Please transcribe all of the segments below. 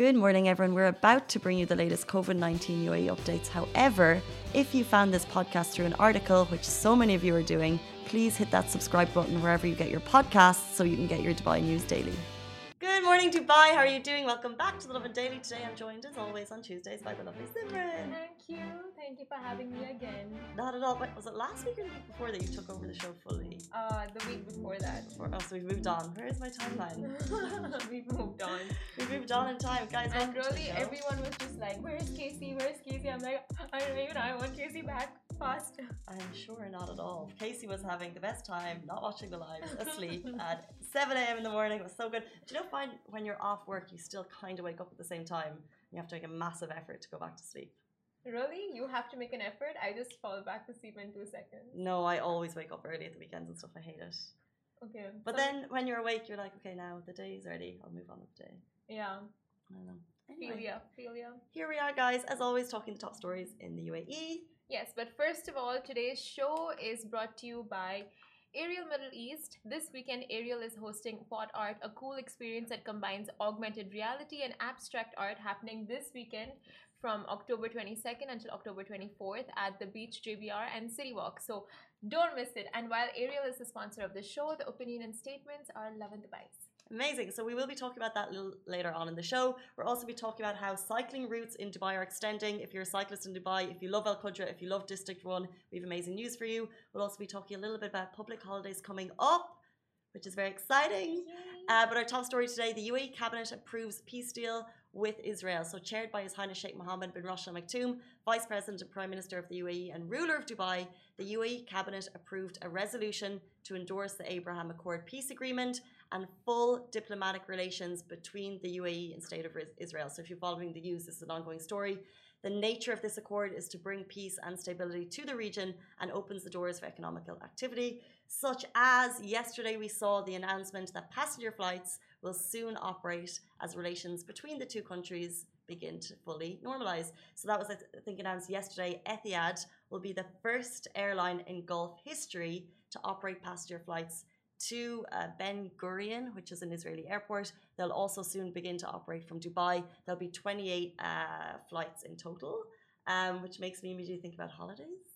Good morning, everyone. We're about to bring you the latest COVID 19 UAE updates. However, if you found this podcast through an article, which so many of you are doing, please hit that subscribe button wherever you get your podcasts so you can get your Dubai news daily. Good morning, Dubai. How are you doing? Welcome back to the Lovin Daily. Today I'm joined, as always, on Tuesdays by the lovely Simran. Thank you. Thank you for having me again. Not at all. Wait, was it last week or the week before that you took over the show fully? Uh, the week before oh, so we've moved on. Where is my timeline? We've moved on. We've moved on in time, guys. And welcome to the really, everyone was just like, "Where's Casey? Where's Casey?" I'm like, I don't even know. I want Casey back fast. I'm sure not at all. Casey was having the best time, not watching the lives, asleep at 7 a.m. in the morning. It was so good. Do you know, find when you're off work, you still kind of wake up at the same time. You have to make a massive effort to go back to sleep. Really, you have to make an effort. I just fall back to sleep in two seconds. No, I always wake up early at the weekends and stuff. I hate it. Okay. But so- then when you're awake, you're like, okay, now the day is ready. I'll move on with the day. yeah, I don't know. Anyway, ya. here we are, guys. As always, talking the top stories in the. UAE. Yes, but first of all, today's show is brought to you by Ariel Middle East. This weekend, Ariel is hosting Pod Art, a cool experience that combines augmented reality and abstract art happening this weekend from October 22nd until October 24th at the Beach JBR and City Walk. So don't miss it. And while Ariel is the sponsor of the show, the opinion and statements are Lovin Dubai's. Amazing. So we will be talking about that a little later on in the show. We'll also be talking about how cycling routes in Dubai are extending. If you're a cyclist in Dubai, if you love Al Qudra, if you love District 1, we have amazing news for you. We'll also be talking a little bit about public holidays coming up, which is very exciting. Uh, but our top story today the UAE cabinet approves peace deal with Israel. So, chaired by His Highness Sheikh Mohammed bin Rashid Al Maktoum, Vice President and Prime Minister of the UAE and ruler of Dubai, the UAE cabinet approved a resolution to endorse the Abraham Accord peace agreement and full diplomatic relations between the UAE and State of Israel. So, if you're following the news, this is an ongoing story. The nature of this accord is to bring peace and stability to the region and opens the doors for economical activity, such as yesterday we saw the announcement that passenger flights will soon operate as relations between the two countries begin to fully normalize. So that was, I think, announced yesterday. Etihad will be the first airline in Gulf history to operate passenger flights to uh, Ben Gurion, which is an Israeli airport. They'll also soon begin to operate from Dubai. There'll be 28 uh, flights in total, um, which makes me immediately think about holidays.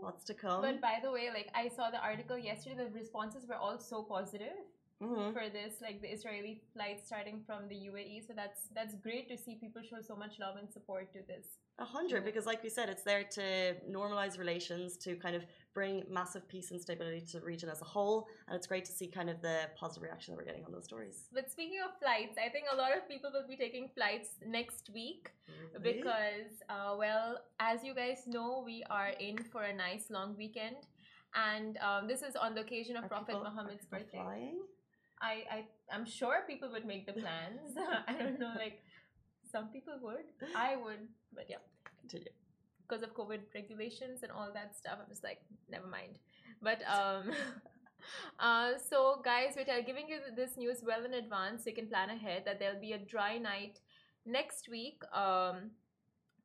What's to come? But by the way, like I saw the article yesterday, the responses were all so positive. Mhm. for this, like the Israeli flight starting from the UAE. So that's that's great to see people show so much love and support to this. A hundred, because like we said, it's there to normalize relations, to kind of bring massive peace and stability to the region as a whole. And it's great to see kind of the positive reaction that we're getting on those stories. But speaking of flights, I think a lot of people will be taking flights next week because, uh, well, as you guys know, we are in for a nice long weekend. And um, this is on the occasion of Are Prophet people- Muhammad's birthday. Flying? I, I, I'm sure people would make the plans. I don't know, like some people would. I would, but yeah. Continue. because of COVID regulations and all that stuff. I'm just like, never mind. But um, uh, so guys, we're giving you this news well in advance. So you can plan ahead that there'll be a dry night next week. Um,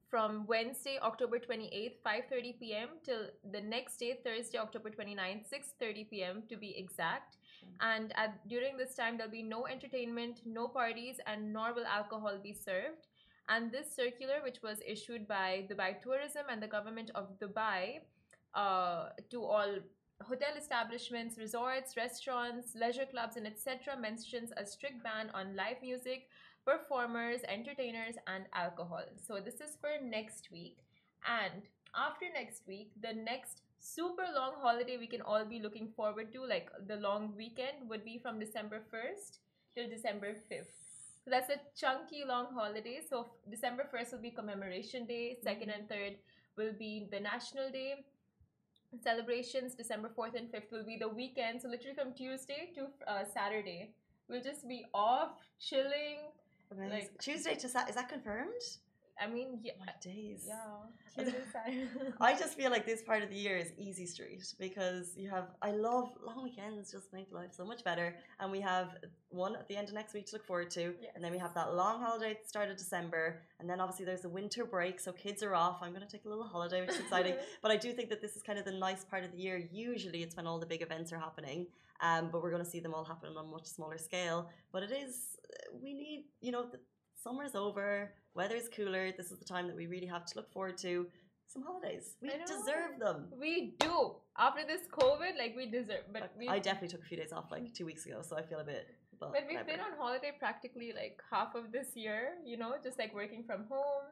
from Wednesday, October 28th, 5:30 p.m. till the next day, Thursday, October 29th, 6:30 p.m. to be exact. And at during this time, there'll be no entertainment, no parties, and nor will alcohol be served. And this circular, which was issued by Dubai Tourism and the government of Dubai uh, to all hotel establishments, resorts, restaurants, leisure clubs, and etc., mentions a strict ban on live music, performers, entertainers, and alcohol. So this is for next week. And after next week, the next super long holiday we can all be looking forward to, like the long weekend, would be from December 1st till December 5th. So that's a chunky long holiday. So December 1st will be commemoration day, 2nd and 3rd will be the national day. Celebrations December 4th and 5th will be the weekend. So literally from Tuesday to uh, Saturday, we'll just be off, chilling. Amazing. Like- Tuesday to Saturday, is that confirmed? I mean, yeah. My days. Yeah. I just feel like this part of the year is easy street because you have I love long weekends just make life so much better. And we have one at the end of next week to look forward to. And then we have that long holiday at the start of December. And then obviously there's the winter break so kids are off. I'm going to take a little holiday which is exciting. But I do think that this is kind of the nice part of the year. Usually it's when all the big events are happening um, but we're going to see them all happen on a much smaller scale. But it is we need you know the summer's over, weather's cooler. This is the time that we really have to look forward to some holidays. We deserve them. We do. After this COVID, like we deserve. But we, I definitely took a few days off like two weeks ago, so I feel a bit. But, but we've been on holiday practically like half of this year. You know, just like working from home.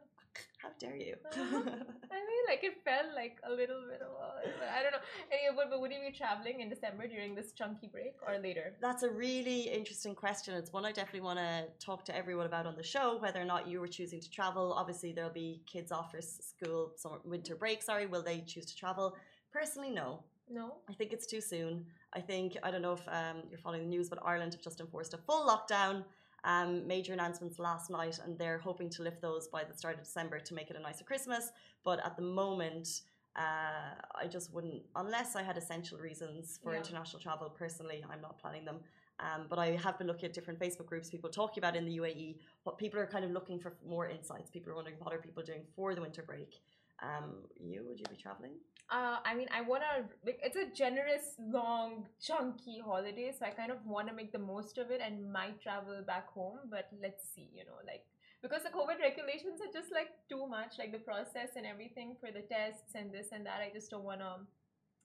How dare you? I uh-huh. mean, like it felt like a little bit of. a- I don't know. Anyway, but, but would you be traveling in December during this chunky break or later? That's a really interesting question. It's one I definitely want to talk to everyone about on the show, whether or not you were choosing to travel. Obviously, there'll be kids off for school, summer, winter break, sorry. Will they choose to travel? Personally, no. No. I think it's too soon. I think, I don't know if um, you're following the news, but Ireland have just enforced a full lockdown. Um, major announcements last night, and they're hoping to lift those by the start of December to make it a nicer Christmas. But at the moment, uh, I just wouldn't, unless I had essential reasons for Yeah. international travel. Personally, I'm not planning them. Um, but I have been looking at different Facebook groups, people talking about in the UAE. What people are kind of looking for more insights. People are wondering what are people doing for the winter break. Um, you would you be traveling? Uh, I mean, I wanna like it's a generous, long, chunky holiday, so I kind of want to make the most of it and might travel back home. But let's see, you know, like because the COVID regulations are just like too much, like the process and everything for the tests and this and that. I just don't wanna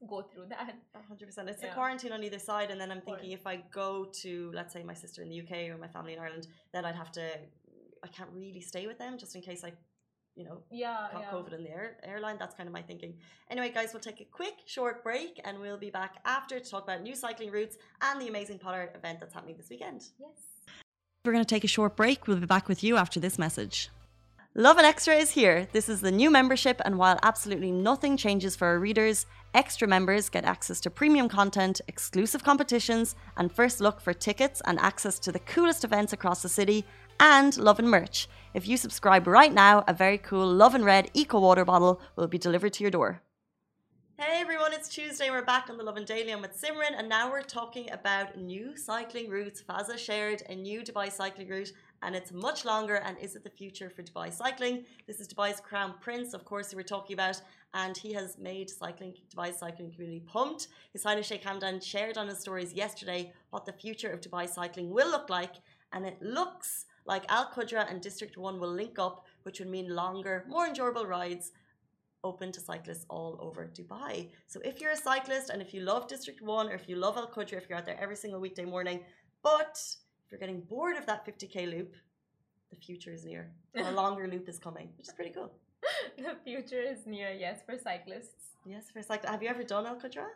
go through that. hundred percent. It's the Yeah. quarantine on either side, and then I'm thinking if I go to, let's say, my sister in the UK or my family in Ireland, then I'd have to. I can't really stay with them just in case I, you know, Yeah, caught yeah. COVID in the air, airline. That's kind of my thinking. Anyway, guys, we'll take a quick short break, and we'll be back after to talk about new cycling routes and the amazing Potter event that's happening this weekend. Yes. We're going to take a short break. We'll be back with you after this message. Lovin Extra is here. This is the new membership, and while absolutely nothing changes for our readers, extra members get access to premium content, exclusive competitions, and first look for tickets and access to the coolest events across the city, and Lovin merch. If you subscribe right now, a very cool Love and Red Eco Water bottle will be delivered to your door. Hey everyone, it's Tuesday. We're back on the Lovin Daily. I'm with Simran, and now we're talking about new cycling routes. Fazza shared a new Dubai cycling route, and it's much longer. And is it the future for Dubai cycling? This is Dubai's Crown Prince, of course, who we're talking about, and he has made cycling Dubai's cycling community pumped. His Highness Sheikh Hamdan shared on his stories yesterday what the future of Dubai cycling will look like, and it looks like Al Qudra and District 1 will link up, which would mean longer, more enjoyable rides open to cyclists all over Dubai. So if you're a cyclist and if you love District 1 or if you love Al Qudra, if you're out there every single weekday morning, but if you're getting bored of that 50k loop, the future is near. A longer loop is coming, which is pretty cool. the future is near, yes, for cyclists. Yes, for cyclists. Have you ever done Al Qudra?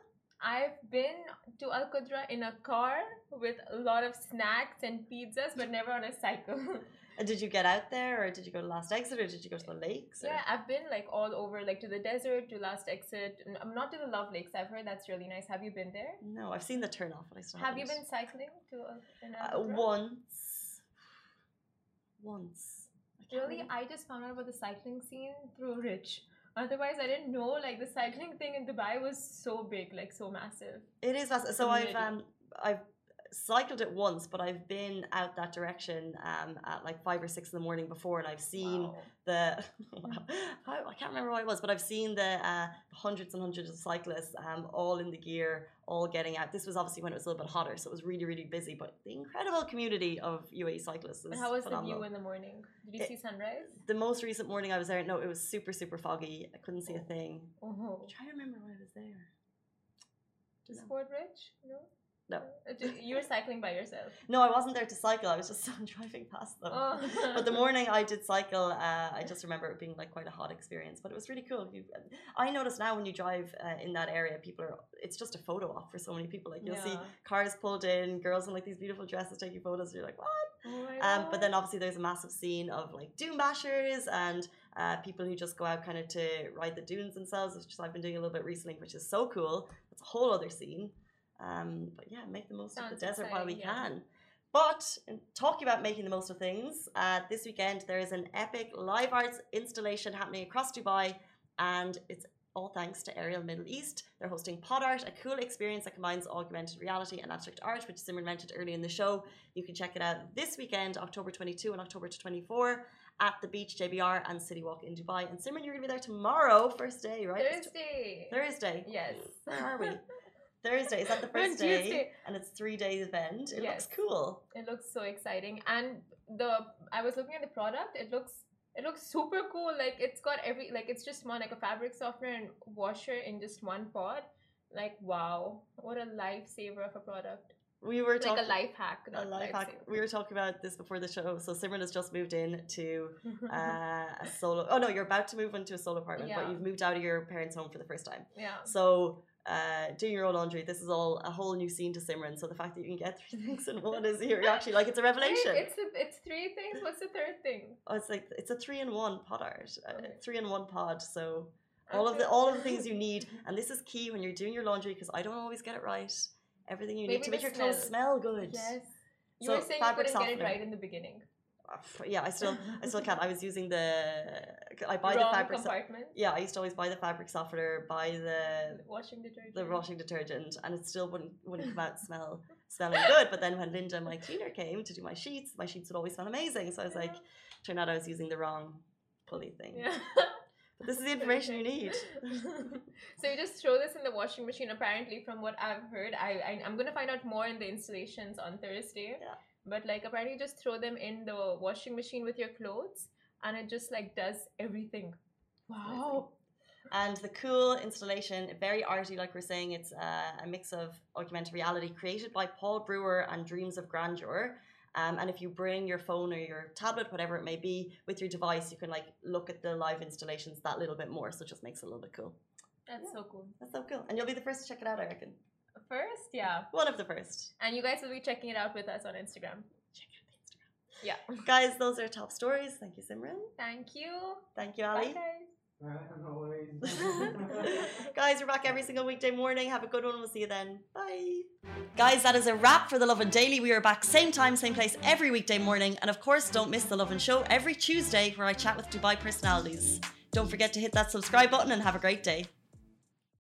I've been to Al Qudra in a car with a lot of snacks and pizzas, but never on a cycle. And did you get out there or did you go to Last Exit or did you go to the lakes? or- yeah, I've been like all over, like to the desert, to Last Exit. I'm not to the Love Lakes. I've heard that's really nice. Have you been there? No, I've seen the turn off, but I still Have you been cycling to uh, Uh, Qudra? once. Once. I Really, remember. I just found out about the cycling scene through Rich. Otherwise, I didn't know like the cycling thing in Dubai was so big, like so massive. It is fast. So I've um I've cycled it once, but I've been out that direction um at like five or six in the morning before, and I've seen Wow. the I can't remember what it was, but I've seen the uh, hundreds and hundreds of cyclists um all in the gear, all getting out. This was obviously when it was a little bit hotter, so it was really really busy. But the incredible community of UAE cyclists is how was phenomenal. the view in the morning? Did you It- see sunrise? the most recent morning I was there, no, it was super super foggy. I couldn't see a thing. Oh, I'm trying to remember when I was there. to No. Sport Rich? No. No. Uh, You were cycling by yourself. No, I wasn't there to cycle. I was just driving past them. Oh. but the morning I did cycle, uh, I just remember it being like quite a hot experience. But it was really cool. You, I notice now when you drive uh, in that area, people are. It's just a photo op for so many people. Like you'll see cars pulled in, girls in like these beautiful dresses taking photos. You're like, what? Oh Um, but then obviously there's a massive scene of like dune bashers and uh, people who just go out kind of to ride the dunes themselves, which I've been doing a little bit recently, which is so cool. It's a whole other scene. Um, but yeah, make the most of the desert while we yeah. can. But in talking about making the most of things, uh, this weekend there is an epic live arts installation happening across Dubai, and it's all thanks to Ariel Middle East. They're hosting Pod Art, a cool experience that combines augmented reality and abstract art, which Simran mentioned earlier in the show. You can check it out this weekend, October 22 and October 24, at the Beach JBR and City Walk in Dubai. And Simran, you're going to be there tomorrow, first day, right? Thursday. Thursday. Yes. Where are we? Thursday. Is that the first day? Tuesday. And it's three days event. It Yes. looks cool. It looks so exciting. And the I was looking at the product. It looks it looks super cool. Like it's got every like it's just one like a fabric softener and washer in just one pot. Like wow, what a lifesaver of a product. We were Like talking a life hack. a life hack. lifesaver. We were talking about this before the show. So Simran has just moved in to uh, a solo. Oh no, you're about to move into a solo apartment, but you've moved out of your parents' home for the first time. yeah. So uh, doing your own laundry, this is all a whole new scene to Simran. So the fact that you can get three things in one is you're actually like it's a revelation. It's a, it's three things. What's the third thing? oh, it's like it's a three in one pod art, uh, Okay. three in one pod. So all of the all of the things you need, and this is key when you're doing your laundry because I don't always get it right. Everything you need to make your clothes smell. smell good. Yes. You So were saying you couldn't get it right in the beginning. Yeah, I still I still can't. I was using the I buy the Wrong fabric. so- compartment. yeah, I used to always buy the fabric softener, buy the washing detergent. the washing detergent, and it still wouldn't wouldn't come out smell smelling good. But then when Linda, my cleaner, came to do my sheets, my sheets would always smell amazing. So I was like, turned out I was using the wrong pulley thing. Yeah. But this is the information you need. so you just throw this in the washing machine. Apparently, from what I've heard, I, I I'm gonna find out more in the installations on Thursday. Yeah. But like apparently, you just throw them in the washing machine with your clothes, and it just like does everything. Wow. And the cool installation, very arty, like we're saying, it's uh, a mix of augmented reality created by Paul Brewer and Dreams of Grandeur. Um, and if you bring your phone or your tablet, whatever it may be, with your device, you can like look at the live installations that little bit more. So it just makes it a little bit cool. That's Yeah. so cool. That's so cool. And you'll be the first to check it out, I reckon. First, yeah, One of the first. and you guys will be checking it out with us on Instagram. Check out the Instagram. Yeah. Guys, those are top stories. Thank you, Simran. Thank you. Thank you, Bye, Ali. guys. Guys, we're back every single weekday morning. Have a good one. We'll see you then. Bye. Guys, that is a wrap for The Lovin Daily. We are back same time, same place every weekday morning. And of course, don't miss The Lovin Show every Tuesday where I chat with Dubai personalities. Don't forget to hit that subscribe button and have a great day.